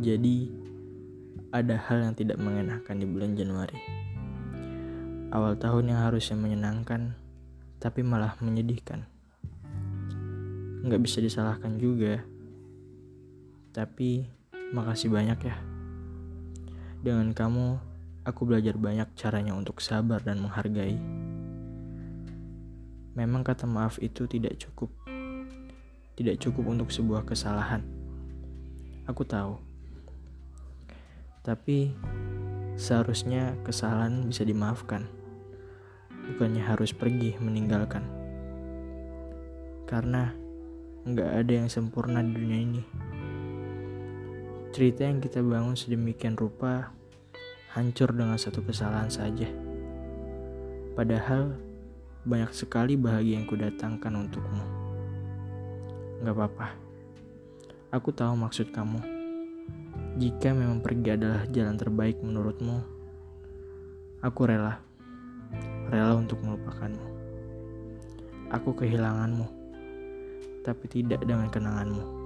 Jadi, ada hal yang tidak mengenakan di bulan Januari. Awal tahun yang harusnya menyenangkan, tapi malah menyedihkan. Nggak bisa disalahkan juga. Tapi, makasih banyak ya. Dengan kamu, aku belajar banyak caranya untuk sabar dan menghargai. Memang kata maaf itu tidak cukup. Tidak cukup untuk sebuah kesalahan. Aku tahu. Tapi seharusnya kesalahan bisa dimaafkan. Bukannya harus pergi meninggalkan. Karena nggak ada yang sempurna di dunia ini. Cerita yang kita bangun sedemikian rupa hancur dengan satu kesalahan saja. Padahal banyak sekali bahagia yang kudatangkan untukmu. Gak apa-apa. Aku tahu maksud kamu. Jika memang pergi adalah jalan terbaik menurutmu, aku rela. Rela untuk melupakanmu. Aku kehilanganmu, tapi tidak dengan kenanganmu.